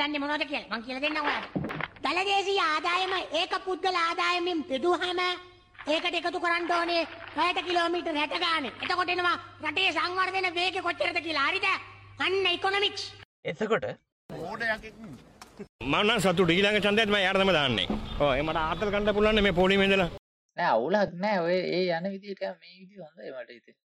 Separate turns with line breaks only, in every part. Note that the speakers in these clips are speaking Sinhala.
දන්නේ මොනවද කියලා මං කියලා දෙන්නම් ඔයාලට. දලදේශීය ආදායම ඒක පුද්ගල ආදායමෙන් බෙදුවහම ඒකට එකතු කරන්න ඕනේ පැයට කිලෝමීටර් 60 ගානේ. එතකොට එනවා රටේ සංවර්ධන වේගය කොච්චරද කියලා. හරිද? අන්න ඉකොනොමික්ස්.
එතකොට
මන්න සතු ඩීලඟ චන්දයත්ම යාර්තම දාන්නේ ඕ මට ආතල් කණඩ පුලන්න මේ පොලිමෙදල
නෑ අවුලක් නෑ ඔය ඒ යන විදිට මේ විදි හොඳයි මට ඉති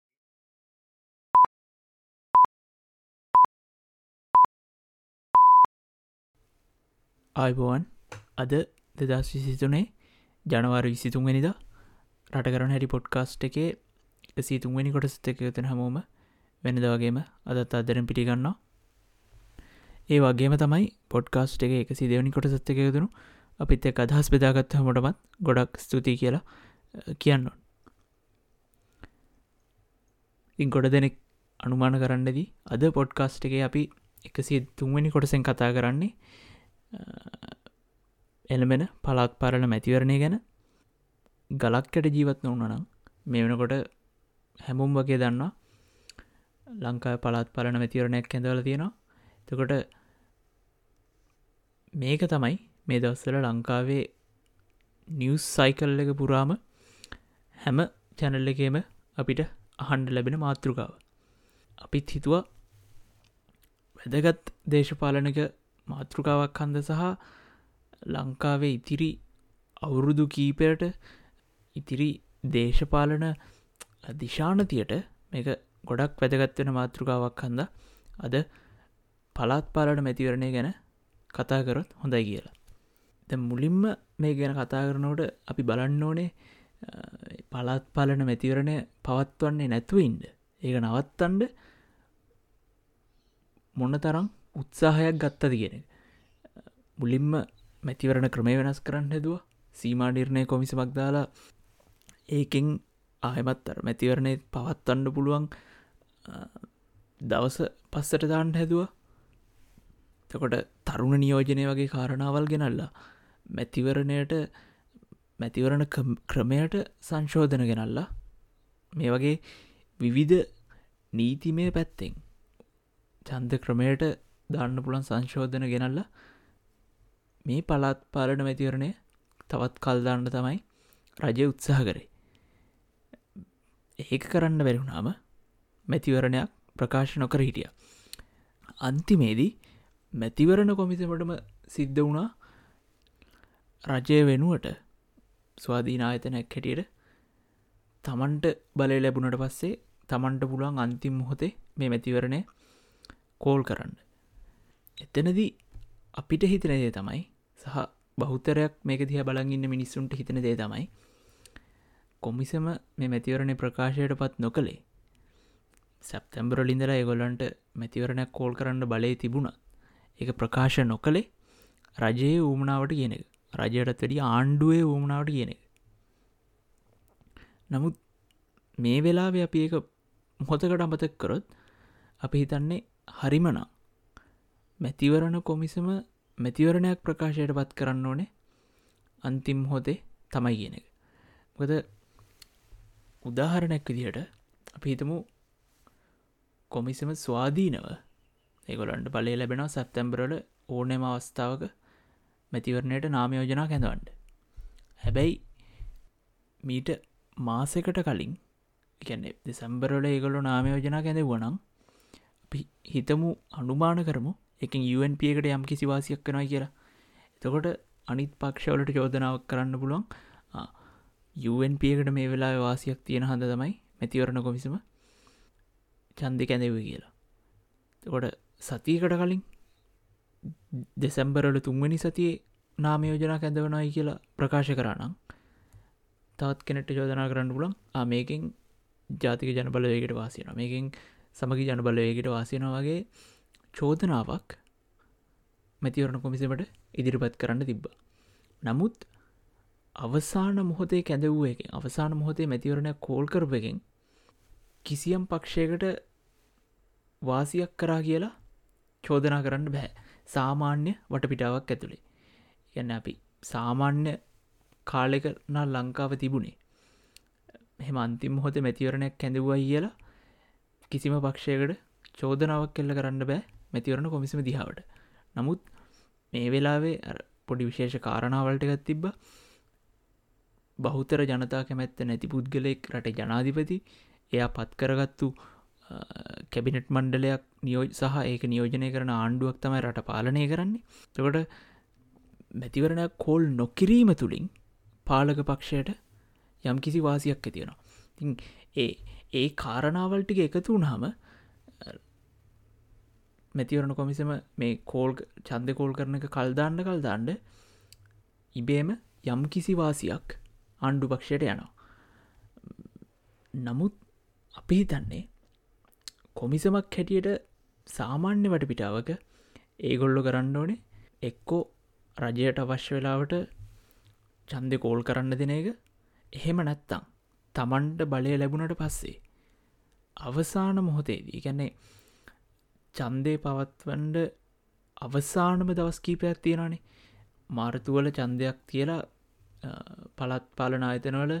ආයිබෝවන් අද දෙදස් විසිතුනේ ජනවාර විසිතුන්වැනිද? රට කරන හැරි පොඩ්කාස්ට් එකේ සීතුන්වැනි කොටසත එකයතන හමෝම වෙනද වගේම අදත් අදරෙන් පිටිගන්නවා ඒ වගේම තමයි පොඩ්කාස්ට් එක එක සිදවනි කොට සත්ත එක යුතුුණු අපිත් එක් අදහස් බෙදාගත්ත හමටමත් ගොඩක් ස්තුතියි කියලා කියන්න ඉන් ගොඩ දෙනෙක් අනුමාන කරන්නදී අද පොඩ්කාස්ට් එක අපි එකසි තුන්වැනි කොටසෙන් කතා කරන්නේ එළමෙන පලාත් පාරල මැතිවරණය ගැන ගලක්කට ජීවත් නොවනනම් මේ වෙනකොට හැමුම් වගේ දන්නවා. ලංකාය පලාත් පලන මැතිවරණයක් කැඳවල තියෙනවා. තකොට මේක තමයි මේ දවස්සල ලංකාවේ නිවස් සයිකල් එක පුරාම හැම චැනල්ල එකේම අපිට අහන්ඩ ලැබෙන මාතෘකාව. අපිත් හිතුව වැදගත් දේශපාලනක මාතෘකාවක් හන්ද සහ ලංකාවේ ඉතිරි අවුරුදු කීපයට ඉතිරි දේශපාලන දිශානතියට මේක ගොඩක් වැදගත්වෙන මාතෘකාවක් හන්ද අද පලාත් පාලට මැතිවරණය ගැන කතා කරොත් හොඳයි කියලා. ද මුලින්ම මේ ගැන කතා කරනවට අපි බලන්න ඕනේ පලාත් පාලන මැතිවරණය පවත්වන්නේ නැතුව ඉන්ඩ ඒක නවත්තන්ඩ මොන්න තරම් උත්සාහයක් ගත්තද කියෙන මුලින්ම මැතිවරණ ක්‍රමය වෙනස් කරන්න හැදුව සීමානිර්ණය කොමිසමක් දාලා ඒකෙන් ආයමත්තර මැතිවරණය පවත්වන්න පුළුවන් දවස පස්සට දාන්න හැදවා. තකොට තරුණ නියෝජනය වගේ කාරණාවල් ගෙනල්ලා මැතිවරණයට මැතිවරණ ක්‍රමයට සංශෝධන ගෙනල්ලා මේ වගේ විවිධ නීතිමය පැත්තෙන් චන්ද ක්‍රමයට දාන්න පුළන් සංශෝධන ගෙනල්ල මේ පලාත් පාලන මැතිවරණය තවත් කල්දාන්න තමයි රජය උත්සාහ කරේ. ඒක කරන්න බැරිුණාම මැතිවරණයක් ප්‍රකාශ නොකර හිටිය. අන්තිමේදී මැතිවරණ කොමිසමටම සිද්ධ වුණා රජය වෙනුවට ස්වාධීනායතනැක් හැටියට තමන්ට බලය ලැබුණට පස්සේ තමන්ට පුළුවන් අන්තිම් මොහොතේ මේ මැතිවරණය කෝල් කරන්න. එතනදී අපිට හිතන දේ තමයි සහ බෞතරයක් මේක දිහ බලගන්න මිනිස්සුන්ට හිතන දේ තමයි කොමිසම මේ මැතිවරණය ප්‍රකාශයට පත් නොකළේ සැප්තැම්බරලින්දර ඒගොල්ලන්ට මැතිවරණයක් කෝල් කරන්න බලය තිබුණත් එක ප්‍රකාශ නොකළේ රජයේ ඌමනාවට කියන එක. රජයටත් වැඩි ආණ්ඩුවේ ඌමනාවට කියන එක. නමුත් මේ වෙලාව අපි ඒක මොහොතකට අමතක් කරොත් අපි හිතන්නේ හරිමනම් මැතිවරණ කොමිසම මැතිවරණයක් ප්‍රකාශයට පත් කරන්න ඕනේ. අන්තිම් හොතේ තමයි කියන එක. මොකද උදාහරණැක් විදිහට අපි හිතමු කොමිසම ස්වාධීනව ඒගොලන්ට බලය ලැබෙනවා සැප්තැම්බරල ඕනෙම අවස්ථාවක මැතිවරණයට නාමයෝජනා කැඳවන්ට හැබැයි මීට මාසකට කලින් එකන්නේ දෙසැම්බරල ඒගොලු නාමයෝජනා කැඳ වනම් හිතමු අනුමාන කරමු එකින් UNP එකට යම් කිසි වාසියක් කනවා කියලා. එතකොට අනිත් පක්ෂවලට චෝදනාවක් කරන්න පුළුවන් UNP එකට මේ වෙලා වාසියක් තියෙන හඳ තමයි මැතිවරණ කොමිසම චන්දි කැඳව කියලා. තකොට සතියකට කලින් දෙසැම්බරල තුන්වැනි සතියේ නාමයෝජනා කැඳවනයි කියලා ප්‍රකාශ කරනම් තවත් කෙනෙට චෝදනා කරන්න පුලන් මේකින් ජාතික ජනබලවේකට වාසියන මේකින් සමගි ජනබලවේකට වාසියන වගේ චෝදනාවක් මැතිවරණ කොමිසමට ඉදිරිපත් කරන්න තිබ්බ. නමුත් අවසාන මොහොතේ කැඳවූ එක අවසාන මොහොතේ මැතිවරණයක් කෝල් කරප එකෙන් කිසියම් පක්ෂයකට වාසියක් කරා කියලා චෝදනා කරන්න බෑ. සාමාන්‍ය වටපිටාවක් ඇතුළේ යන්න අපි සාමාන්‍ය කාලෙකනා ලංකාව තිබුණේ. මෙම අන්තිම හොත මැතිවරණයක් කැඳවුවයි කියලා කිසිම පක්ෂයකට චෝදනාවක් කෙල්ල කරන්න බෑ. මැතිවරණ කොමිසම දිහාවට. නමුත් මේ වෙලාවේ අර පොඩි විශේෂ කාරණාවලට එකත් තිබ්බ. බහුතර ජනතා කැමැත්ත නැති පුද්ගලෙක් රට ජනාධිපති. එයා පත් කරගත්තු කැබිනට් මණ්ඩලයක් නියෝජ සහ ඒක නියෝජනය කරන ආණ්ඩුවක් තමයි රට පාලනය කරන්නේ. තකොට මැතිවරණයක් කෝල් නොකිරීම තුළින් පාලක පක්ෂයට යම් කිසි වාසියක් ඇතියෙනවා තින් ඒ ඒ කාරණාවල්ටික එකතු වුණහම මැතිවරණ කොමිසම මේ කෝල් චන්ද කෝල් කරන එක කල්දාන්න කල්දාන්ඩ ඉබේම යම් කිසි වාසියක් ආණ්ඩු පක්ෂයට යනවා. නමුත් අපි හිතන්නේ කොමිසමක් හැටියට සාමාන්‍ය වට පිටාවක ඒගොල්ලො කරන්න ඕනේ එක්කෝ රජයට අවශ්‍ය වෙලාවට චන්දය කෝල් කරන්න දෙන එක. එහෙම නැත්තං තමන්ට බලය ලැබුණට පස්සේ අවසාන මොහොතේදී ගැන්නේ චන්දය පවත්වන්ඩ අවසානම දවස් කීපයක් තියෙනනේ මාර්තුවල චන්දයක් කියලා පළත් පාලන ආයතනවල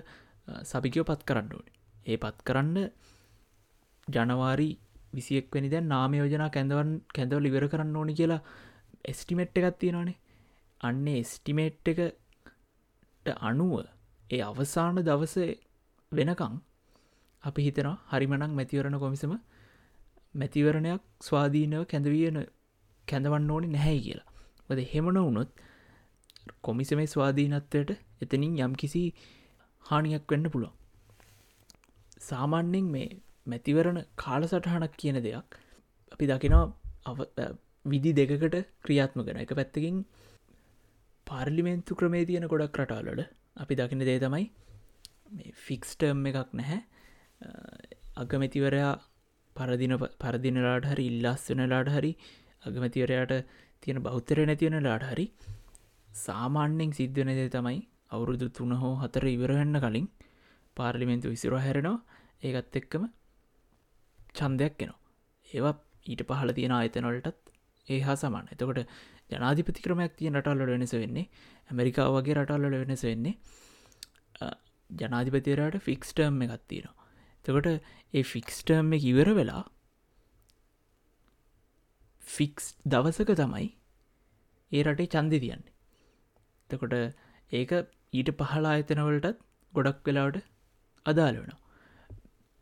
සභිකයෝ පත් කරන්න ඕනේ. ඒ පත් කරන්න ජනවාරි විසියෙක් වැනි දැන් නාම යෝජනා කැඳවන් කැඳවල් ඉවර කරන්න ඕනි කියලා එස්ටිමෙට් එකත් තියෙනවානේ. අන්නේ එස්ටිමේට් එකට අනුව ඒ අවසාන දවස වෙනකං අපි හිතනවා හරිමනක් මැතිවරණ කොමිසම මැතිවරණයක් ස්වාධීනව කැඳවියන කැඳවන්න ඕනි නැහැ කියලා. ද හෙමන වුණොත් කොමිසමේ ස්වාධීනත්වයට එතනින් යම් කිසි හානියක් වෙන්න පුළුවන්. සාමාන්‍යෙන් මේ මැතිවරණ කාල සටහනක් කියන දෙයක් අපි දකිනවා විදි දෙකකට ක්‍රියාත්ම කන එක පැත්තකින් පාර්ලිමෙන්තු ක්‍රමේ තියෙන ගොඩක් රටාලට අපි දකින දේ තමයි ෆික්ස්ටර්ම් එකක් නැහැ. අගමැතිවරයා පරදින පරදිනලාට හරි ඉල්ලස් වෙනලාට හරි අගමැතිවරයාට තියෙන බෞතරය නැතිවන ලාට හරි සාමාන්‍යෙන් සිද්ධන දේ තමයි අවුරුදු තුන හෝ හතර ඉවරහන්න කලින් පාර්ලිමෙන්තු විසිර හැරෙනවා. ඒකත් එක්කම චන්දයක් කෙනවා ඒවා ඊට පහල තියෙන ආයතනොලටත් ඒ හා සමාන එතකොට ජනාධිපති ක්‍රමයක් තිය රටල්ලට වෙනස වෙන්නේ ඇමරිකාව වගේ රටල්ලට වෙනස වෙන්නේ ජනාධිපතිරයට ෆික්ස්ටර්ම් එකත් තියෙනවා. තකොට ඒ ෆික්ස්ටර්ම් එක ඉවර වෙලා ෆික්ස් දවසක තමයි ඒ රටේ චන්දි තියන්නේ. තකොට ඒක ඊට පහලා අයතනවලටත් ගොඩක් වෙලාවට අදාළ වෙනවා.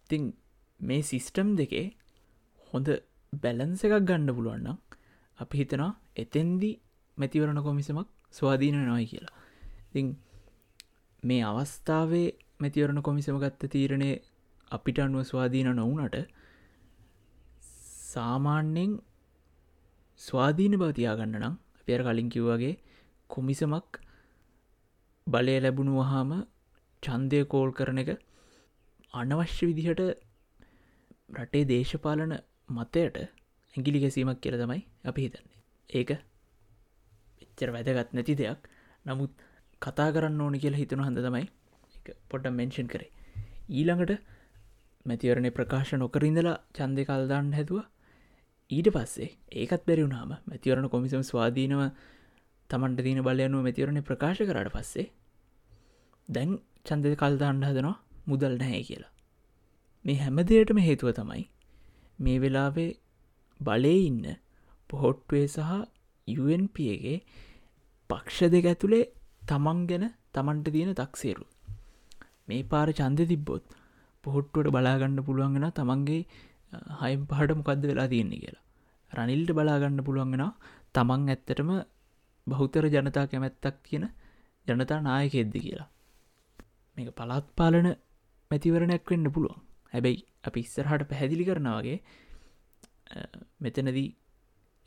තිං මේ සිිස්ටම් දෙකේ හොඳ බැලන්ස එකක් ගණ්ඩ පුළුවන්නම් අපි හිතනවා එතෙන්දි මැතිවරණ කොමිසමක් ස්වාධීන නොයි කියලා. ඉ මේ අවස්ථාවේ මැතිවරණ කොමිසම ගත්ත තීරණය අපිට අනුව ස්වාධීන නොවනට සාමාන්‍යෙන් ස්වාධීන බවතියාගන්න නම් අපේර කලින් කිව්වගේ කොමිසමක් බලය ලැබුණු වහාම චන්දය කෝල් කරන එක අනවශ්‍ය විදිහට රටේ දේශපාලන මතයට ඇගිලි ගැසීමක් කියල තමයි අපි හිතන්නේ. ඒක එච්චර වැදගත් නැති දෙයක්. නමුත් කතා කරන්න ඕනි කියලා හිතන හඳ තමයි පොඩ්ඩ මෙන්ෂන් කරේ. ඊළඟට මැතිවරණය ප්‍රකාශ නොකරින්දලා චන්දය කල්දාන්න හැතුව ඊට පස්සේ ඒකත් බැරිවුණාම මැතිවරණ කොමිසම් ස්වාධීනව තමන්ට දීන බලයනුව මැතිවරණය ප්‍රකාශ කරට පස්සේ දැන් චන්දය කල්දාන්න හදනවා මුදල් නැහැ කියලා. මේ හැමදයටම හේතුව තමයි මේ වෙලාවේ බලය ඉන්න පොහොට්ටුවේ සහ UNPගේ පක්ෂ දෙක ඇතුළේ තමන් ගැන තමන්ට තියෙන තක්සේරු. මේ පාර චන්ද තිබ්බොත් පොහොට්ටුවට බලාගන්න පුළුවන්ගෙන තමන්ගේ හයිම් පහට මොකක්ද වෙලා තියෙන්නේ කියලා. රනිල්ට බලාගන්න පුළුවන්ගෙන තමන් ඇත්තටම බෞතර ජනතා කැමැත්තක් තියෙන ජනතා නායකෙද්දි කියලා. මේක පළත් පාලන මැතිවරණයක් වෙන්න පුළුවන්. හැබැයි අපි ඉස්සරහට පැහැදිලි කරනවගේ මෙතනදී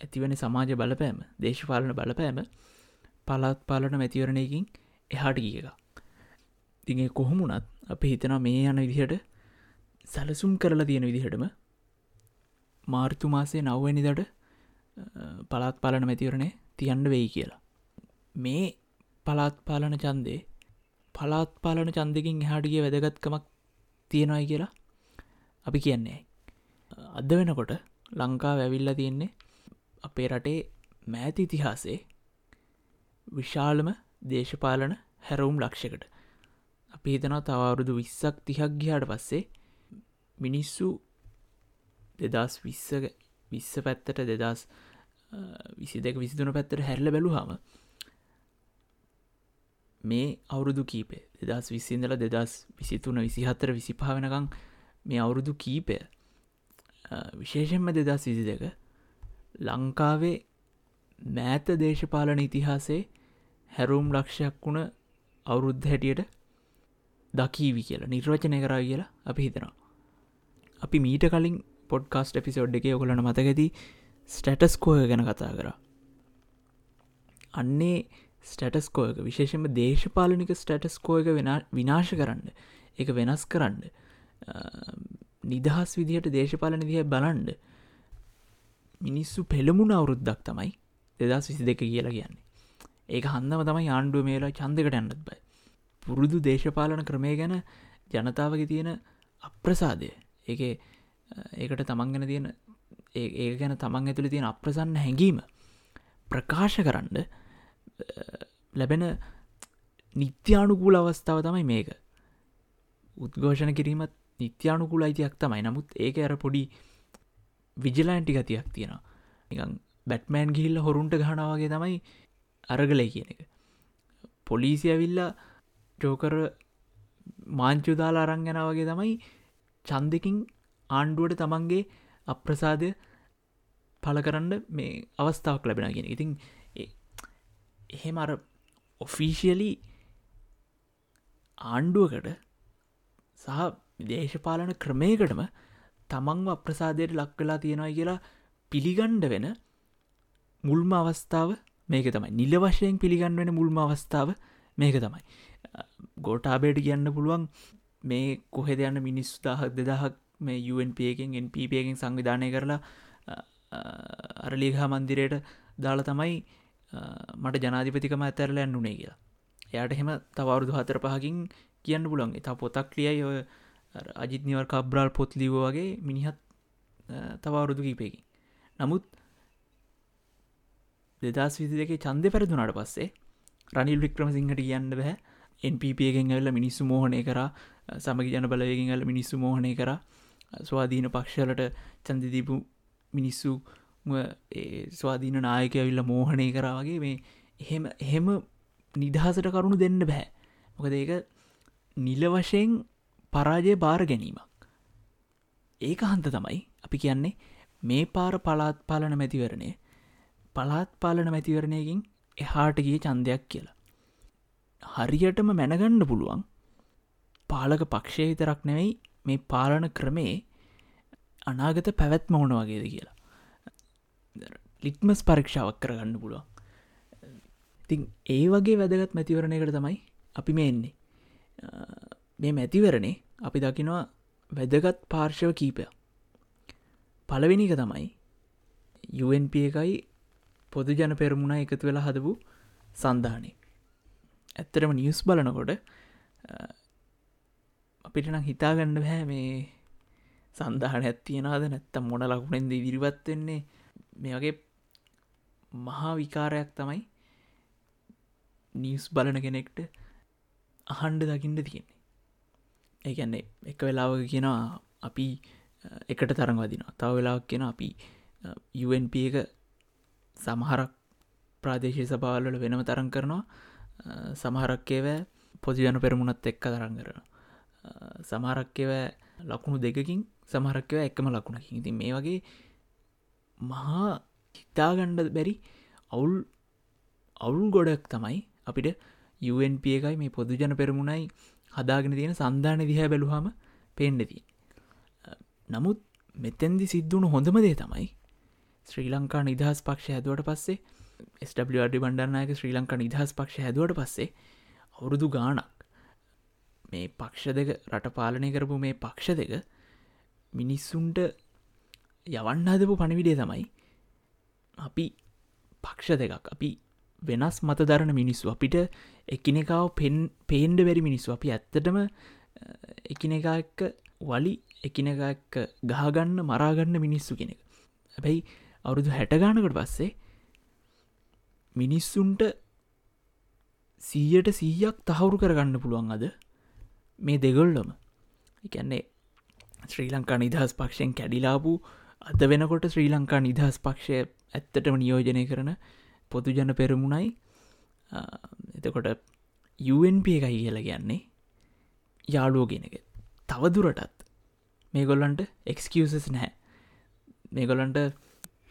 ඇතිවන සමාජ බලපෑම දේශපාලන බලපෑම පලත් පාලන මැතිවරණයකින් එහාට ගිය එක තිගේ කොහොමුණත් අප හිතන මේ යන විදිහට සැලසුම් කරලා තියෙන විදිහටම මාර්තු මාසේ නව්වැනිදට පලාත් පාලන මැතිවරණය තියන්ඩ වෙයි කියලා. මේ පලාත් පාලන චන්දේ පලාත් පාලන චන්දකින් එහාටිගේ වැදගත්කමක් තියෙනයි කියලා අපි කියන්නේ අද වෙනකොට ලංකා වැවිල්ල තියෙන්නේ අපේ රටේ මෑති ඉතිහාසේ විශාලම දේශපාලන හැරවුම් ලක්ෂකට අපි හිතනවා තවරුදු විස්සක් තිහක් ගියාට පස්සේ මිනිස්සු දෙදස් විස්ස විස්ස පැත්තට දෙදස් විසි දෙක විසිතුන පැත්තර හැරල බැලුහම මේ අවුරුදු කීපේ දෙදස් විසින්දල දෙදස් විසිතුන විසිහත්තර විසිපාවෙනකං මේ අවුරුදු කීපය විශේෂෙන්ම දෙදස් විසි දෙක ලංකාවේ මෑත දේශපාලන ඉතිහාසේ හැරුම් ලක්ෂයක් වුණ අවුරුද්ධ හැටියට දකීවි කියලා නිර්වචනය කරා කියලා අපි හිතනවා. අපි මීට කලින් පොඩ්කාස්ට එපිසෝඩ් එක ඔකොලන මතකති ස්ටටස්කෝය ගැන කතා කර. අන්නේ ස්ටටස්කෝයක විශේෂම දේශපාලනික ස්ටටස්කෝයක විනාශ කරන්න. එක වෙනස් කරන්න. නිදහස් විදිහට දේශපාලන දිහ බලන්ඩ මිනිස්සු පෙළමුණ අවුරුද්දක් තමයි දෙදස් විසි දෙක කියලා කියන්නේ. ඒක හන්දම තමයි ආණ්ඩුව මේලා චන්දකට ඇන්නත් බයි පුරුදු දේශපාලන ක්‍රමය ගැන ජනතාවගේ තියෙන අප්‍රසාදය. ඒ ඒකට තමන් ගැන තියෙන ඒ ගැන තමන් ඇතුළ තියෙන අප්‍රසන්න හැඟීම ප්‍රකාශ කරන්න ලැබෙන නිත්‍යානුකූල අවස්ථාව තමයි මේක. උද්ඝෝෂණ කිරීමත් නිත්‍යානුකූල අයිතියක් තමයි. නමුත් ඒක අර පොඩි විජලෑන්ටි ගතියක් තියෙනවා. නිකං බැට්මෑන් ගිහිල්ල හොරුන්ට ගහනාවගේ තමයි අරගලයි කියන එක. පොලිසි ඇවිල්ලා ජෝකර මාංචුදාලා අරංගන වගේ තමයි චන්දකින් ආණ්ඩුවට තමන්ගේ අප්‍රසාදය පල කරන්න මේ අවස්ථාවක් ලැබෙන ගෙන ඉතින් එහෙම අර ඔෆිසිියලි ආණ්ඩුවකට සහ දේශපාලන ක්‍රමයකටම තමන්ව අප්‍රසාදයට ලක්වෙලා තියෙනවා කියලා පිළිගණ්ඩ වෙන මුල්ම අවස්ථාව මේක තමයි. නිල වශයෙන් පිළිගන්න වෙන මුල්ම අවස්ථාව මේක තමයි. ගෝටාබේට කියන්න පුළුවන් මේ කොහෙද යන්න මිනිස්සු දහක් දෙදහක් මේ UNPකින් NPපයකින් සංවිධානය කරලා අරලිහා මන්දිරයට දාලා තමයි මට ජනාධිපතිකම ඇතරල ඇන්නුනේ කියලා. එයාට එහෙම තවරුදු හතර පහකින් කියන්න පුළන් එතා පොතක් ලියයි ඔය අජිත් නිවර් කබ්‍රාල් පොත් ලිව වගේ මිනිහත් තවරුදු කීපයකින් නමුත් දෙදස් විසි දෙක චන්ද පැරදුනාට පස්සේ රනිල් වික්‍රම සිංහට කියන්න බැහැ. එන්පපගෙන් ඇල්ල මිනිස්සු මෝහණය කර සමග ජන බලයගෙන් ඇල මිනිස්සු මෝහණය කර. ස්වාධීන පක්ෂලට චන්දදීපු මිනිස්සු ස්වාධීන නායක ඇවිල්ල මෝහණය කරාවගේ මේ එහෙම එහෙම නිදහසට කරුණු දෙන්න බෑ. මොකද ඒක නිල වශයෙන් පරාජය බාර ගැනීමක්. ඒක හන්ත තමයි. අපි කියන්නේ මේ පාර පලාත් පාලන මැතිවරණය පලාත් පාලන මැතිවරණයකින් එහාට ගිය චන්දයක් කියලා. හරියටම මැනගන්න පුළුවන්. පාලක පක්ෂය විතරක් නෙවෙයි මේ පාලන ක්‍රමේ අනාගත පැවැත්ම ඕන වගේද කියලා. ලික්මස් පරීක්ෂාවක් කරගන්න පුළුවන්. ඉතින් ඒ වගේ වැදගත් මැතිවරණයකට තමයි අපි මේ එන්නේ. මේ මැතිවරණේ අපි දකිනවා වැදගත් පාර්ශව කීපය පළවෙනික තමයි UNP එකයි පොදු ජන පෙරමුණ එකතු වෙලා හදපු සන්ධානය. ඇත්තරම නිියස් බලනකොට අපිට නම් හිතාගන්න බෑ මේ සන්ධාන ඇත්තියෙනද නැත්තම් මොන ලකුණෙන්ද ඉදිරිපත්වෙන්නේ මේ වගේ මහා විකාරයක් තමයි නිියස් බලන කෙනෙක්ට අහන්ඩ දකිින්ට තියෙන්නේ. ඒගැන්නේ එක වෙලාවක කියෙනවා අපි එකට තරංවදිනවා තව වෙලාවක් කියෙන අපි UNP එක සමහරක් ප්‍රාදේශය සභාවල්ල වෙනම තරන් කරනවා. සමහරක්කේව පොසිජන පෙරමුණත් එක්ක තරන් කරන. සමහරක්කව ලකුණු දෙකකින් සමහරක්කව එකම ලකුණකින්. ඉතින් මේ වගේ මහා හිතාගණ්ඩ බැරි අවුල් අවුල් ගොඩක් තමයි අපිට UNP එකයි මේ පොදුජන පෙරමුණයි හදාගෙන තියෙන සන්ධාන දිහැ බැලුහම පේෙන්ඩති නමුත් මෙතැන්දි සිද්ධුණු හොඳම දේ තමයි ශ්‍රී ලංකා නිදහස් පක්ෂ හැදුවට පස්සේ ස්ඩ බණ්ඩනායක ශ්‍රී ලංකා නිදහස් පක්ෂ හැදුවට පස්සේ අවුරුදු ගානක් මේ පක්ෂ දෙක රට පාලනය කරපු මේ පක්ෂ දෙක මිනිස්සුන්ට යවන්න හදපු පණවිඩේ තමයි අපි පක්ෂ දෙකක්. අපි වෙනස් මතදරන මිනිස්සු. අපිට එකිනෙකාව පෙන් පේන්ඩ වැරි මිනිස්සු. අපි ඇත්තටම එකිනෙකා එක්ක වලි එකිනෙක එක්ක ගහගන්න මරාගන්න මිනිස්සු කෙනෙක. හැබැයි අවුරුදු හැටගානකට පස්සේ මිනිස්සුන්ට සීයට සීයක් තහවුරු කරගන්න පුළුවන් අද මේ දෙගොල්ලොම. එකන්නේ ශ්‍රී ලංකා නිදහස් පක්ෂයෙන් කැඩිලාපු අද වෙනකොට ශ්‍රී ලංකා නිදහස් පක්ෂය ඇත්තටම නියෝජනය කරන පොදු ජන පෙරමුණයි. එතකොට UNP එකයි කියල කියන්නේ යාළුවගෙනක තවදුරටත් මේගොල්ලන්ට එක්ස්කසස් නැහැ. මේගොලන්ට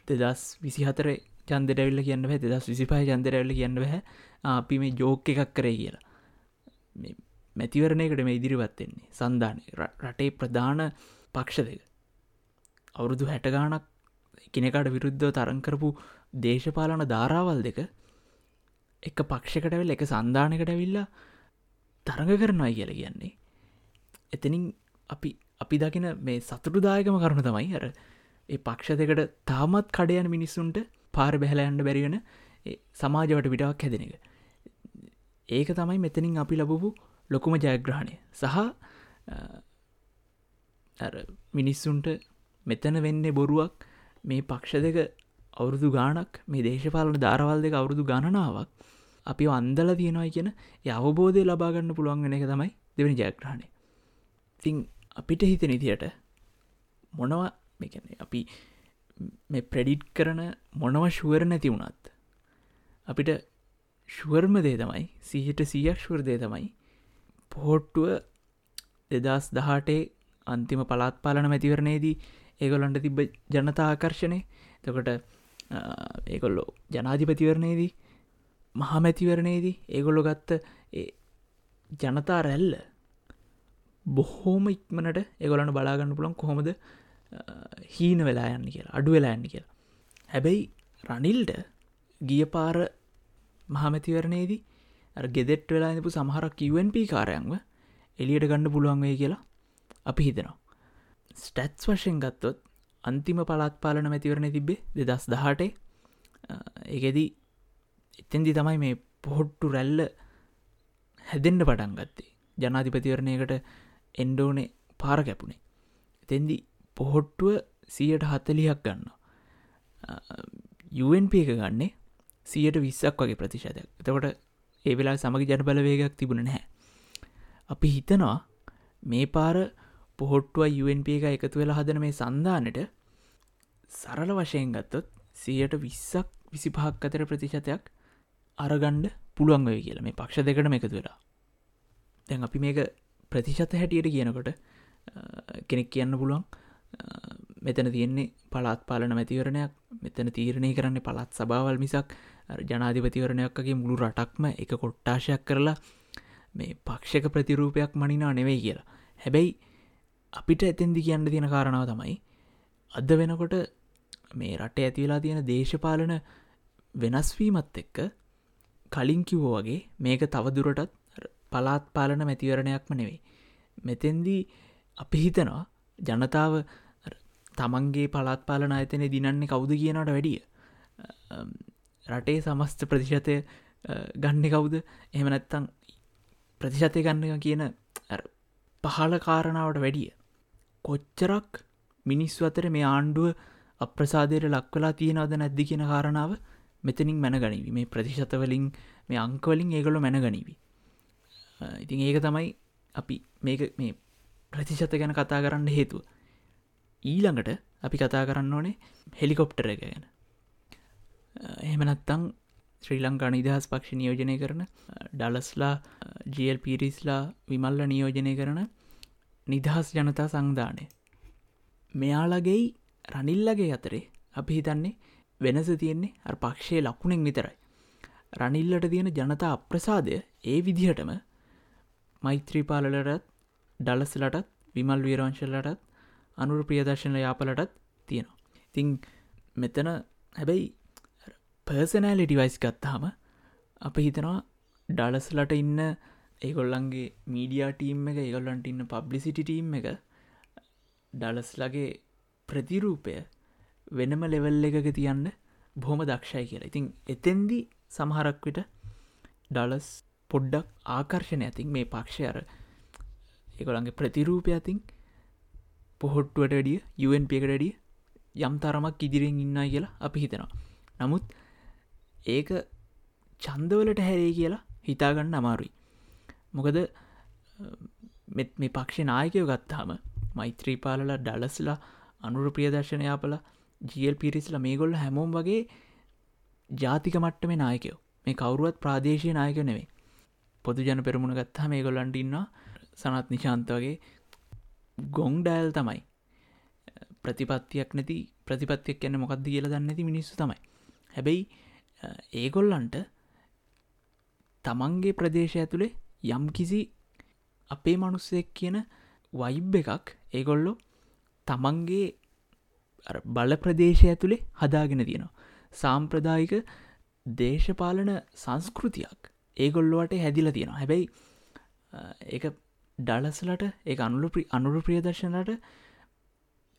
දෙදස් විසි හතර චන්දරැවිල්ල කියන්න පැ දෙදස් විසිපහ චන්දරැල්ල කියන්න බැහ. අපි මේ ජෝක එකක් කරේ කියලා. මැතිවරණයකට මේ ඉදිරිපත්වෙන්නේ සන්ධානය. රටේ ප්‍රධාන පක්ෂ දෙක. අවුරුදු හැටගානක් කෙනෙකාට විරුද්ධව තරංකරපු දේශපාලන ධාරාවල් දෙක එක පක්ෂකටවෙල් එක සන්ධානකට ඇවිල්ලා තරඟ කරනවා කියල කියන්නේ. එතනින් අපි අපි දකින මේ සතුටුදායකම කරුණු තමයි අර ඒ පක්ෂ දෙකට තාමත් කඩයන මිනිස්සුන්ට පාර බැහලයන්න බැරිවෙන සමාජවට විඩාවක් හැදෙන එක. ඒක තමයි මෙතනින් අපි ලබපු ලොකුම ජයග්‍රහණය. සහ මිනිස්සුන්ට මෙතන වෙන්නේ බොරුවක් මේ පක්ෂ දෙක අවුරුදු ගානක් මේ දේශපාලන ධාරවල් දෙක අවුරුදු ගණනාවක් අපි අන්දල තියෙනවයි කියන අවබෝධය ලබාගන්න පුළුවන් වෙන එක තමයි දෙවනි ජයග්‍රහණය. තිං අපිට හිත නිතියට මොනවා මෙකැන අපි මේ ප්‍රඩිට් කරන මොනව ශුවර නැති වුණත් අපිට ශුවර්ම දේ තමයි සීහිට සීයක් ශුවර දේ තමයි පොහොට්ටුව දෙදස් දහටේ අන්තිම පලාත් පාලන මැතිවරණයේදී ඒගොලන්ට තිබ ජනතාආකර්ශණය තකොට ඒකොල්ලෝ ජනාධිපතිවරණයේදී මහමැතිවරණයේදී ඒගොල්ලො ගත්ත ජනතා රැල්ල බොහෝම ඉක්මනට ඒගොලන්න බලාගන්න පුළන් කොහොමද හීන වෙලා යන්න කියලා අඩු වෙලා යන්න කියලා. හැබැයි රනිල්ට ගිය පාර මහමැතිවරණයේදී ගෙදෙට් වෙලා නිපු සමහරක් කිවන්ප කාරයන්ව එලියට ගණඩ පුළුවන් වේ කියලා අපි හිතනවා. ස්ටැත්ස් වශයෙන් ගත්තොත් අන්තිම පලාත් පාලන මැතිවරණ තිබේ දෙදස් දහටේ ඒගෙදී එතෙන්දි තමයි මේ පොහොට්ටු රැල්ල හැදෙන්ඩ පටන් ගත්තේ. ජනාධිපතිවරණයකට එන්ඩෝනේ පාර කැපුණේ එතෙන්දි පොහොට්ටුව සියට හත්තලියක් ගන්න. UNP එක ගන්නේ සියට විස්සක් වගේ ප්‍රතිශතයක්. එතකොට ඒ වෙලා සමග ජන බලවේගයක් තිබුණ නැහැ. අපි හිතනවා මේ පාර පොහොට්ටුව UNP එක එකතු වෙලා හදන මේ සන්ධානට සරල වශයෙන් ගත්තොත් සියට විස්සක් විසි පහක් අතර ප්‍රතිශතයක් අරගණ්ඩ පුළුවන් වේ කියලා මේ පක්ෂ දෙකට එකතු වෙලා. දැන් අපි මේක ප්‍රතිශත හැටියට කියනකොට කෙනෙක් කියන්න පුළුවන් මෙතන තියෙන්නේ පලාත් පාලන මැතිවරණයක්. මෙතන තීරණය කරන්නේ පළත් සභාවල් මිසක් ජනාධිපතිවරණයක්ගේ මුළු රටක්ම එක කොට්ටාශයක් කරලා මේ පක්ෂක ප්‍රතිරූපයක් මනිනා නෙවෙයි කියලා. හැබැයි අපිට ඇතෙන්දි කියන්න තියෙන කාරණාව තමයි අද වෙනකොට මේ රට ඇතිවෙලා තියෙන දේශපාලන වෙනස්වීමත් එක්ක කලින් කිවෝ වගේ මේක තවදුරටත් පලාත් පාලන මැතිවරණයක්ම නෙවෙයි. මෙතෙන්දී අපි හිතනවා ජනතාව තමන්ගේ පලාත් පාලන අයතන දිනන්නේ කවුද කියනට වැඩිය? රටේ සමස්ත ප්‍රතිශතය ගන්න කවුද? එහෙම නැත්තං ප්‍රතිශතය ගන්න කියන පහල කාරණාවට වැඩිය. කොච්චරක් මිනිස්සු අතර මේ ආණ්ඩුව අප්‍රසාදයට ලක්වලා තියෙනවද නැද්දි කියෙන කාරණාව මෙතනින් මැන ගනිවි මේ ප්‍රතිශතවලින් මේ අංකවලින් ඒගොලු මැන ගනිවි ඉතින් ඒක තමයි අපි මේක මේ ප්‍රතිශත ගැන කතා කරන්න හේතුව. ඊළඟට අපි කතා කරන්න ඕනේ හෙලිකොප්ටර එක ගැන. එහෙමනත්තං ශ්‍රී ලංකා නිදහස් පක්ෂ නියෝජනය කරන ඩලස්ලා ජල් පිරිස්ලා විමල්ල නියෝජනය කරන නිදහස් ජනතා සංධානය. මෙයාලගෙයි රනිල්ලගේ අතරේ අපි හිතන්නේ වෙනස තියෙන්නේ අ පක්ෂය ලක්ුණෙක් විතරයි. රනිල්ලට තියෙන ජනතා අප්‍රසාදය ඒ විදිහටම මෛත්‍රීපාලලටත් ඩලස්ලටත් විමල් වීරවංශලටත් අනුර ප්‍රියදර්ශන යාපලටත් තියෙනවා. ඉතිං මෙතන හැබැයි පර්සනෑලිටි වයිස් ගත්තාම අප හිතනවා ඩලස්ලට ඉන්න ඒගොල්ලන්ගේ මීඩියා ටීම් එක ඒගොල්ලන්ට ඉන්න පබ්ලිසිටි ටීම් එක ඩලස්ලගේ ප්‍රතිරූපය වෙනම ලෙවල් එකක තියන්න බොහොම දක්ෂයි කියලා ඉතින් එතෙන්දි සමහරක්විට ඩලස් පොඩ්ඩක් ආකර්ශණ ඇතින් මේ පක්ෂය අර එකොළන්ගේ ප්‍රතිරූපය ඇතින් පොහොට්ටුවට ඩිය යුවන් පියකටඩිය යම් තරමක් ඉදිරියෙන් ඉන්න කියලා අපි හිතෙනවා. නමුත් ඒක චන්දවලට හැරේ කියලා හිතාගන්න අමාරුයි. මොකද මෙත් මේ පක්ෂ නායකයෝ ගත්තාම මෛත්‍රීපාලල ඩලස්ලා අනුර ප්‍රියදර්ශනයාපල ජල් පිරිස්ල මේගොල්ල හැමෝම් වගේ ජාතික මට්ටම නායකයෝ. මේ කවරුවත් ප්‍රාදේශය නායක නෙවේ පොදු ජන පෙරමුණ ගත්තා මේ ගොල්ලන්ට ඉන්න සනත් නිශාන්ත වගේ ගොං ඩෑල් තමයි. ප්‍රතිපත්තියක් නැති ප්‍රතිපත්තියක් කියන්න මොකක්ද කියල දන්න ඇති මිනිස්සු තමයි. හැබැයි ඒගොල්ලන්ට තමන්ගේ ප්‍රදේශය ඇතුළේ යම් කිසි අපේ මනුස්සෙක් කියන වයිබ් එකක් ඒගොල්ලො තමන්ගේ බල ප්‍රදේශය ඇතුළේ හදාගෙන තියෙනවා. සාම්ප්‍රදායික දේශපාලන සංස්කෘතියක් ඒගොල්ලොවට හැදිල තියෙනවා. හැබැයි ඒ ඩලස්ලට ඒ අනුල අනුරු ප්‍රියදර්ශනට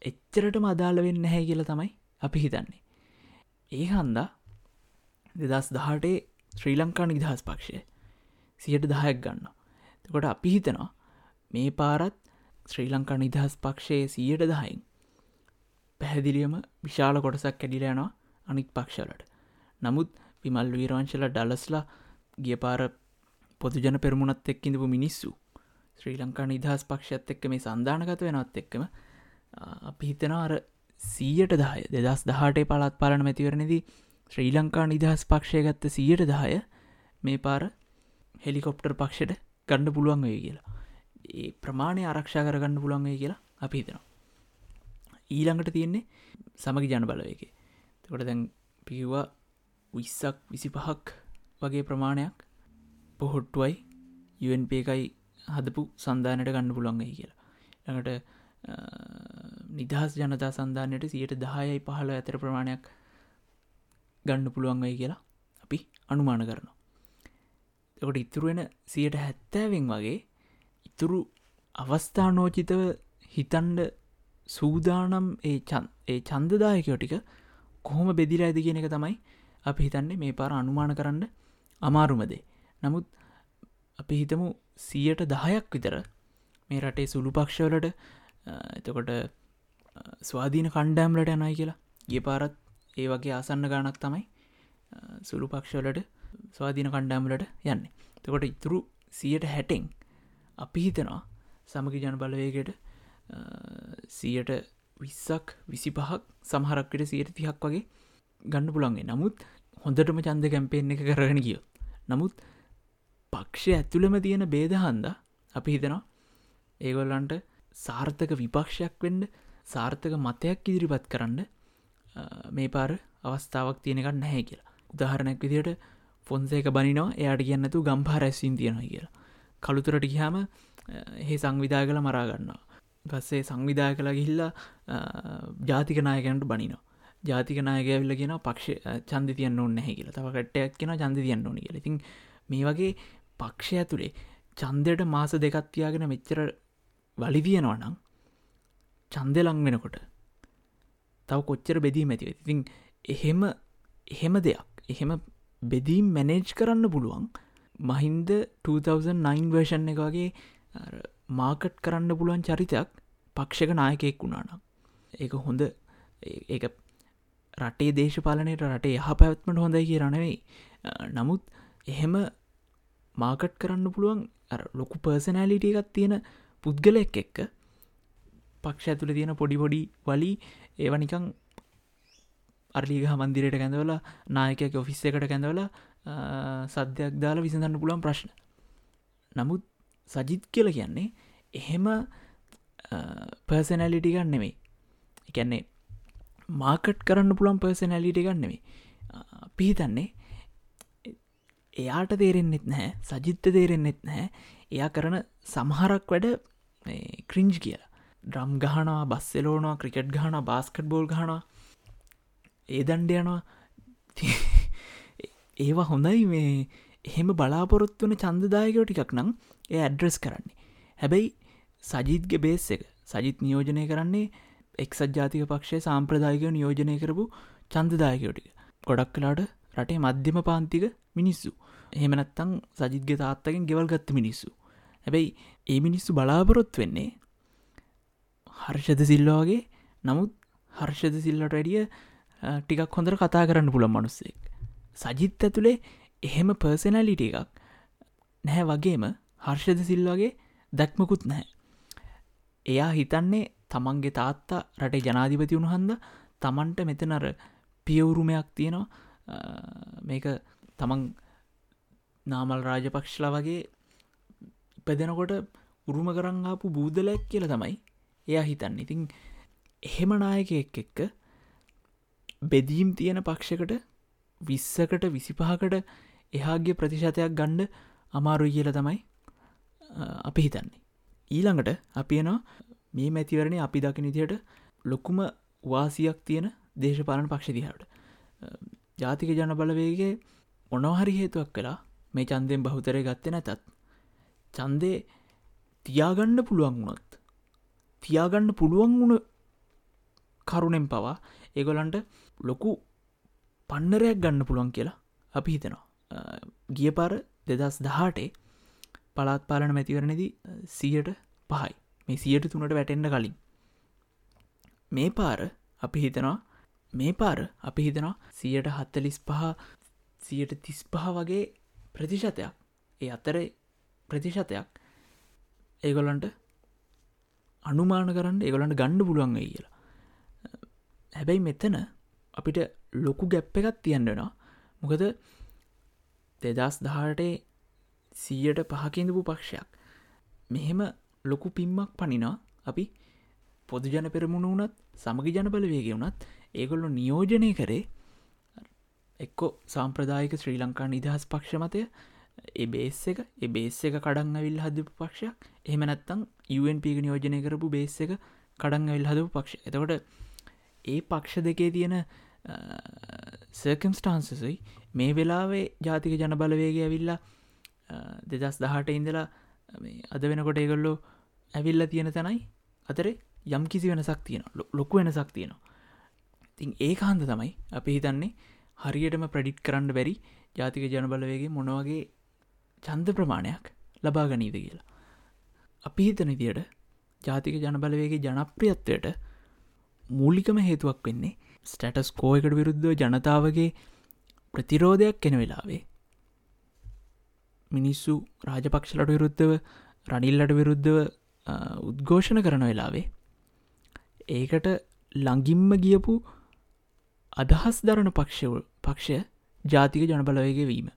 එච්චරටම අදාළ වෙන්න හැ කියල තමයි අපි හිතන්නේ. ඒ හන්දා දෙදස් දහටේ ශ්‍රී ලංකා නිදහස් පක්ෂය සියට දහයක් ගන්න තකොට අපි හිතනවා මේ පාරත් ශ්‍රී ලංකා නිදහස් පක්ෂයේ සියට දහයින් පැහැදිලියම විශාල කොටසක් කැඩිලයනවා අනික් පක්ෂලට නමුත් විමල් වීරවංශල ඩලස්ලා ගිය පාර පොදුජන පෙරමුණත් එක් ඉඳපු මිනිස්සු ශ්‍රී ලංකා නිදහස් පක්ෂත් එක්ක මේ සන්ධානගත වෙනත් එක්කම අපි හිතනවා අර සීයට දාය දෙදස් දහටේ පළත් පාලන මැතිවරණදී ශ්‍රී ලංකා නිදහස් පක්ෂය ගත්ත සියට දාය මේ පාර හෙලිකොප්ටර් පක්ෂයට ගණ්ඩ පුළුවන් වේ කියලා. ඒ ප්‍රමාණය ආරක්ෂා කරගන්න පුළුවන්ගේ කියලා අපි හිතනවා. ඊළඟට තියෙන්නේ සමගි ජන බලවයකේ තකොට දැන් පිවා විස්සක් විසි පහක් වගේ ප්‍රමාණයක් පොහොට්ටුවයි UNP එකයි හදපු සන්ධානයට ගන්න පුළන්ගේ කියලා ළඟට නිදහස් ජනතා සන්ධානයට සියට දහයයි පහළ ඇතර ප්‍රමාණයක් ගණ්ඩ පුළුවන්ගයි කියලා අපි අනුමාන කරනවා. එකොට ඉතුරුවෙන සියට හැත්තෑවෙන් වගේ ඉතුරු අවස්ථානෝචිතව හිතන්ඩ සූදානම් ඒ ඒ චන්දදායකයෝ ටික කොහොම බෙදිර ඇද කියන එක තමයි අපි හිතන්නේ මේ පාර අනුමාන කරන්න අමාරුමදේ. නමුත් අපි හිතමු සියට දහයක් විතර මේ රටේ සුළු පක්ෂවලට එතකොට ස්වාධීන කණ්ඩෑම්ලට යනයි කියලා. ගේ පාරත් ඒ වගේ ආසන්න ගානක් තමයි සුළු පක්ෂවලට ස්වාධීන කණ්ඩෑම්ලට යන්න. තකොට ඉතුරු සියට හැටෙන් අපි හිතනවා සමගි ජන බලවේගයට සියට විස්සක් විසි පහක් සමහරක්කට සියට තිහක් වගේ ගන්න පුළන්ගේ නමුත් හොඳටම චන්ද කැම්පෙන් එක කරගෙන කියෝ නමුත් පක්ෂය ඇතුළම තියෙන බේදහන්ද අපි හිතනවා ඒගොල්ලන්ට සාර්ථක විපක්ෂයක් වෙන්ඩ සාර්ථක මතයක් ඉදිරිපත් කරන්න මේ පාර අවස්ථාවක් තියෙනකන්න නැහැ කියලා. උදාහරණයක් විදියට ෆොන්සේක බනිනවා එයාට කියන්නතු ගම්පා රැස්සින් තියෙනවා කියලා. කළුතුරට ගිහාම ඒ සංවිධා කළ මරාගන්නවා පස්සේ සංවිධා කළ ගිහිල්ලා ජාතික නායකැන්ට බනිනවා. ජාතික නායකඇවිල්ල කියෙන පක්ෂ චන්ද තියන්න ඕන්න හැ කියලා. තව කට්ටයක් කියෙන චන්ද තියන්න ඕනි කියලා. ඉතින් මේ වගේ පක්ෂය ඇතුළේ චන්දයට මාස දෙකත්තියාගෙන මෙච්චර වලිදියනවා නම් චන්දලං වෙනකොට තව කොච්චර බෙදීම ඇතිව ඉතින් එහෙම එහෙම දෙයක් එහෙම බෙදීම් මැනේජ් කරන්න පුළුවන් මහින්ද 2009 වර්ෂන් එක වගේ මාකට් කරන්න පුළුවන් චරිතයක් පක්ෂක නායකයෙක් වුණානම් ඒක හොඳ ඒ රටේ දේශපාලනයට රටේ යහ පැවත්මට හොඳයි කිය රනවෙයි නමුත් එහෙම මාකට් කරන්න පුළුවන්. ලොකු පර්සනෑලිට එකත් තියෙන පුද්ගලෙක් එක්ක පක්ෂ ඇතුළ තියෙන පොඩිපොඩි වලි ඒව නිකං අර්ලිග මන්දිරයට කැඳවල නායකයක් ඔෆිස්ස එකට කැඳවල සද්‍යයක් දාලා විසඳන්න පුළන් ප්‍රශ්න. නමුත් සජිත් කියල කියන්නේ එහෙම පර්සනැලිටිකන් නෙමෙයි. එකන්නේ මාකට් කරන්න පුළන් පර්සනැලිටිකන් නෙමේ පිහිතන්නේ එයාට තේරෙන්න්නෙත් නැහැ සජිත්ත තේරෙන්න්නෙත් නැහැ. එයා කරන සමහරක් වැඩ ක්‍රින්ජ් කියලා. ඩ්‍රම් ගහනවා බස්සෙලෝනවා ක්‍රිකට් ගහන බාස්කට් බෝල් ගහනවා. ඒ දණ්ඩ යනවා. ඒවා හොඳයි මේ එහෙම බලාපොරොත්තු වන චන්දදායකෝ ටිකක් නම් ඒ ඇඩ්‍රස් කරන්නේ. හැබැයි සජීත්ගේ බේස් එක සජිත් නියෝජනය කරන්නේ එක්සත් ජාතික පක්ෂය සාම්ප්‍රදායකව නියෝජනය කරපු චන්දදායකෝටික ගොඩක් කලාට රටේ මධ්‍යම පාන්තික මිනිස්සු. එහෙමනත්තං සජිත්ගේ තාත්තකින් ගෙවල් ගත්ත මිනිස්සු. හැබැයි ඒ මිනිස්සු බලාපොරොත් වෙන්නේ හර්ෂද සිල්ලෝගේ නමුත් හර්ෂද සිල්ලට වැඩිය ටිකක් හොඳර කතා කරන්න පුළන් මනුස්සෙක්. සජිත් ඇතුළේ එහෙම පර්සනලිට එකක් නැහැ වගේම හර්ෂද සිල්වාගේ දැක්මකුත් නැහැ. එයා හිතන්නේ තමන්ගේ තාත්තා රටේ ජනාධිපති වුණු හන්ද තමන්ට මෙතනර පියවුරුමයක් තියෙනවා. අ, මේක තමන් නාමල් රාජපක්ෂලා වගේ ඉපදෙනකොට උරුම කරංආපු බූදලැක් කියල තමයි එයා හිතන්න ඉතින් එහෙම නායකෙක් එක්ක බෙදීම් තියෙන පක්ෂකට විස්සකට විසිපහකට එහාගේ ප්‍රතිශතයක් ගණ්ඩ අමාරුයි කියල තමයි අ, අපි හිතන්නේ. ඊළඟට අපියනවා මේ මැතිවරණය අපි දකිනිතියට ලොකුම වාසියක් තියෙන දේශපාලන පක්ෂ දිහාට ජාතික ජන බලවේගේ මොනොහරි හේතුවක් කලා මේ චන්දයෙන් බහුතරය ගත්ත නැතත් චන්දය තියාගන්න පුළුවන් වුණොත් තියාගන්න පුළුවන් වුණ කරුණෙන් පවා ඒගොලන්ට ලොකු පන්නරයක් ගන්න පුළුවන් කියලා අපි හිතනවා. අ, ගිය පාර දෙදස් දහටේ පලාත් පාලන මැතිවරණදී සියට පහයි. මේ සියට තුනට වැටෙන්ඩ කලින්. මේ පාර අපි හිතනවා මේ පාර අපි හිතනවා සියට හත්තලිස් පහ සියට තිස් පහ වගේ ප්‍රතිශතයක්. ඒ අතර ප්‍රතිශතයක් ඒගොලන්ට අනුමාන කරන්න ඒගොලන්ට ගණ්ඩ පුළුවන් වෙයි කියලා. හැබැයි මෙතන අපිට ලොකු ගැප්ප එකත් තියෙන්ටෙනවා මොකද දෙදස් දහටේ සීයට පහකින්දපු පක්ෂයක්. මෙහෙම ලොකු පිම්මක් පනිනා අපි පොදු ජන පෙරමුණ වනත් සමගි ජන බලවේග වනත් ඒගොල්ලො නියෝජනය කරේ එක්කො සාම්ප්‍රදායික ශ්‍රී ලංකා නිදහස් පක්ෂ මතය. ඒ බේස් එක. ඒ බේස් එක කඩන් ඇවිල් හදපු පක්ෂයක්. එහෙම නැත්තං UNP නියෝජනය කරපු බේස් එක කඩන් ඇවිල් හදපු පක්ෂ. එතකොට ඒ පක්ෂ දෙකේ තියෙන සර්කම්ස්ටාන්සසයි මේ වෙලාවේ ජාතික ජන බලවේග ඇවිල්ලා දෙදස් දහට ඉඳලා මේ අද වෙනකොට ඒගොල්ලෝ ඇවිල්ල තියෙන තැනයි අතරේ යම් කිසි වෙනසක් තියෙන ලොකු වෙනසක් තියෙනවා. තින් ඒ කාන්ද තමයි අපි හිතන්නේ හරියටම ප්‍රඩිට් කරන්න බැරි ජාතික ජනබලවේගේ මොනවගේ චන්ද ප්‍රමාණයක් ලබා ගනීද කියලා. අපි හිතන දියට ජාතික ජනබලවේගේ ජනප්‍රියත්වයට මූලිකම හේතුවක් වෙන්නේ ස්ටටස් කෝයකට විරුද්ධව ජනතාවගේ ප්‍රතිරෝධයක් කෙන වෙලාවේ මිනිස්සු රාජපක්ෂලට විරුද්ධව රනිල්ලට විරුද්ධව අ, උද්ඝෝෂණ කරන වෙලාවේ ඒකට ලඟිම්ම ගියපු අදහස් දරන පක්ෂව පක්ෂය ජාතික ජනබලවයගේ වීම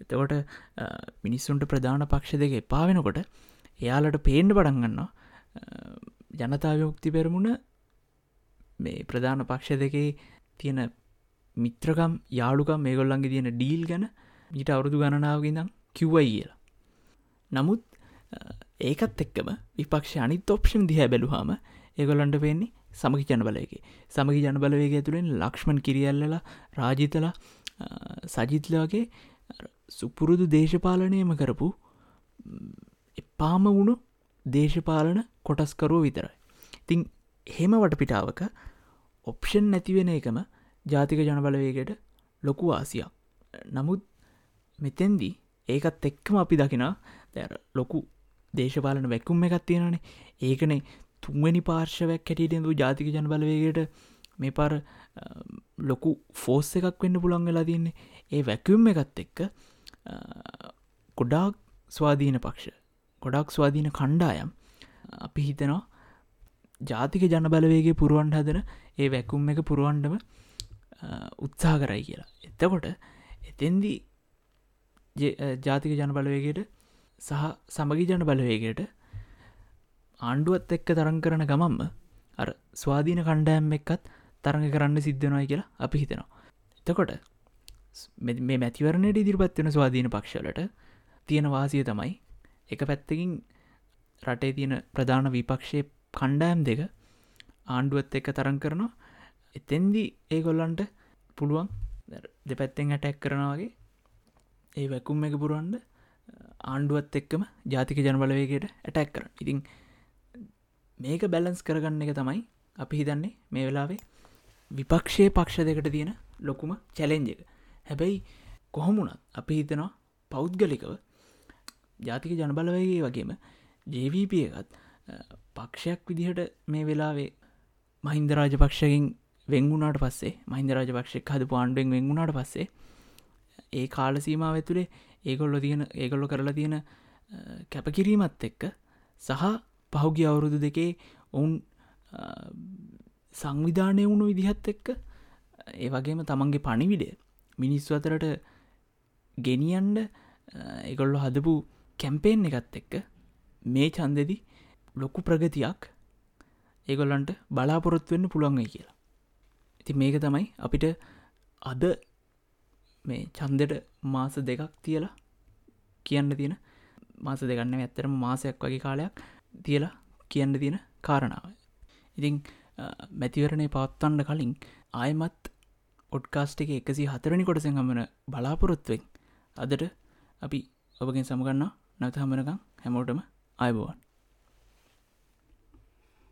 එතකොට අ, මිනිස්සුන්ට ප්‍රධාන පක්ෂ දෙක එපාවෙනකොට එයාලට පේන්ඩ පඩන්ගන්න ජනතාවයුක්ති පෙරමුණ මේ ප්‍රධාන පක්ෂ දෙකේ තියෙන මිත්‍රකම් යාළුකම් මේගොල්ලන්ගේ තියෙන ඩීල් ගැන ඊට අවුරුදු ගණනාවගෙනම් කිව්වයි කියලා. නමුත් අ, ඒකත් එක්කම විපක්ෂ අනිත් ඔප්ෂන් දිහ බැලුහාම ඒගොල්ලන්ට පෙන්නේ සමගි ජනබලයගේ සමගි ජනබලවේගේ ඇතුළෙන් ලක්ෂ්මන් කිරියල්ලලා රාජිතලා සජිත්ල වගේ සුපුරුදු දේශපාලනයම කරපු ම්, එපාම වුණු දේශපාලන කොටස්කරුව විතරයි. ඉතිං හෙම වටපිටාවක ඔප්ෂන් නැතිවෙන එකම ජාතික ජනබලවේගයට ලොකු ආසියක්. නමුත් මෙතැන්දී ඒකත් එක්කම අපි දකිනා දැර ලොකු දේශපාලන වැැකුම් එකත් තියෙනනේ ඒකනේ තුන්වැනි පාර්ශවයක් හැටියටඳු ජාතික ජනබලවේගයට මේ පර ලොකු ෆෝස් එකක් වෙන්න පුළන් වෙලා තින්නේ ඒ වැැකුම් එකත් එක්ක ගොඩාක් ස්වාධීන පක්ෂ ගොඩක් ස්වාධීන කණ්ඩායම් අපි හිතනවා ජාතික ජනබලවේගේ පුරුවන් හදන ඒ වැැකුම් එක පුරුවන්ඩම උත්සා කරයි කියලා. එතකොට එතෙන්දී ජ- අ, ජාතික ජන බලවේගයට සහ සමගි ජන බලවේගයට ආණ්ඩුවත් එක්ක තරං කරන ගමම්ම අර ස්වාධීන කණ්ඩෑම් එක්කත් තරඟ කරන්න සිද්ධනොයි කියලා අපි හිතෙනවා. එතකොට ස්- මෙ- මේ මැතිවරණයට ඉදිරිපත් වෙන ස්වාධීන පක්ෂලට තියෙන වාසිය තමයි එක පැත්තකින් රටේ තියෙන ප්‍රධාන විපක්ෂය කණ්ඩෑම් දෙක ආණ්ඩුවත් එක්ක තරං කරනවා එතෙන්දී ඒගොල්ලන්ට පුළුවන් දෙපැත්තෙන් ඇටැක් කරනවාගේ ඒ වැකුම් එක පුරුවන්ඩ ආණ්ඩුවත් එක්කම ජාතික ජනබලවේගේට ඇටැක් කරන ඉතින් මේක බැලන්ස් කරගන්න එක තමයි අපි හිතන්නේ මේ වෙලාවේ විපක්ෂය පක්ෂ දෙකට තියෙන ලොකුම චැලෙන්ජ එක. හැබැයි කොහොමුණත් අපි හිතනවා පෞද්ගලිකව ජාතික ජනබලවගේ වගේම ජවප එකත් පක්ෂයක් විදිහට මේ වෙලාවේ මහින්ද රාජපක්ෂකින් වෙංගුණට පස්සේ මහින්ද රාජපක්ෂක් හද පාන්ඩුවෙන් වෙංගුණට පස්සේ ඒ කාල සීමාව ඇතුළේ ඒගොල්ලො තියෙන ඒගොල්ලො කරලා තියෙන අ, කැපකිරීමත් එක්ක සහ පහුගිය අවුරුදු දෙකේ ඔවුන් සංවිධානය වුණු විදිහත් එක්ක ඒ වගේම තමන්ගේ පණිවිඩය මිනිස්සු අතරට ගෙනියන්ඩ එකොල්ලො හදපු කැම්පේෙන් එකත් එක්ක මේ චන්දෙදි ලොකු ප්‍රගතියක් ඒගොල්ලන්ට බලාපොරොත්තු වෙන්න පුළුවන්ගයි කියලා. ඉති මේක තමයි අපිට අද මේ චන්දෙට මාස දෙකක් තියලා කියන්න තියෙන මාස දෙගන්න ඇත්තරම මාසයක් වගේ කාලයක් තියලා කියන්න තියෙන කාරණාව. ඉතිං මැතිවරණය පවත්වන්න කලින් ආයමත් ඔඩ්කාස්ට එක එකසි හතරණි කොටසෙන් හමන බලාපොරොත්තුවෙන් අදට අපි ඔබගෙන් සමගන්න නැත හමනකම් හැමෝටම අයිබෝවන්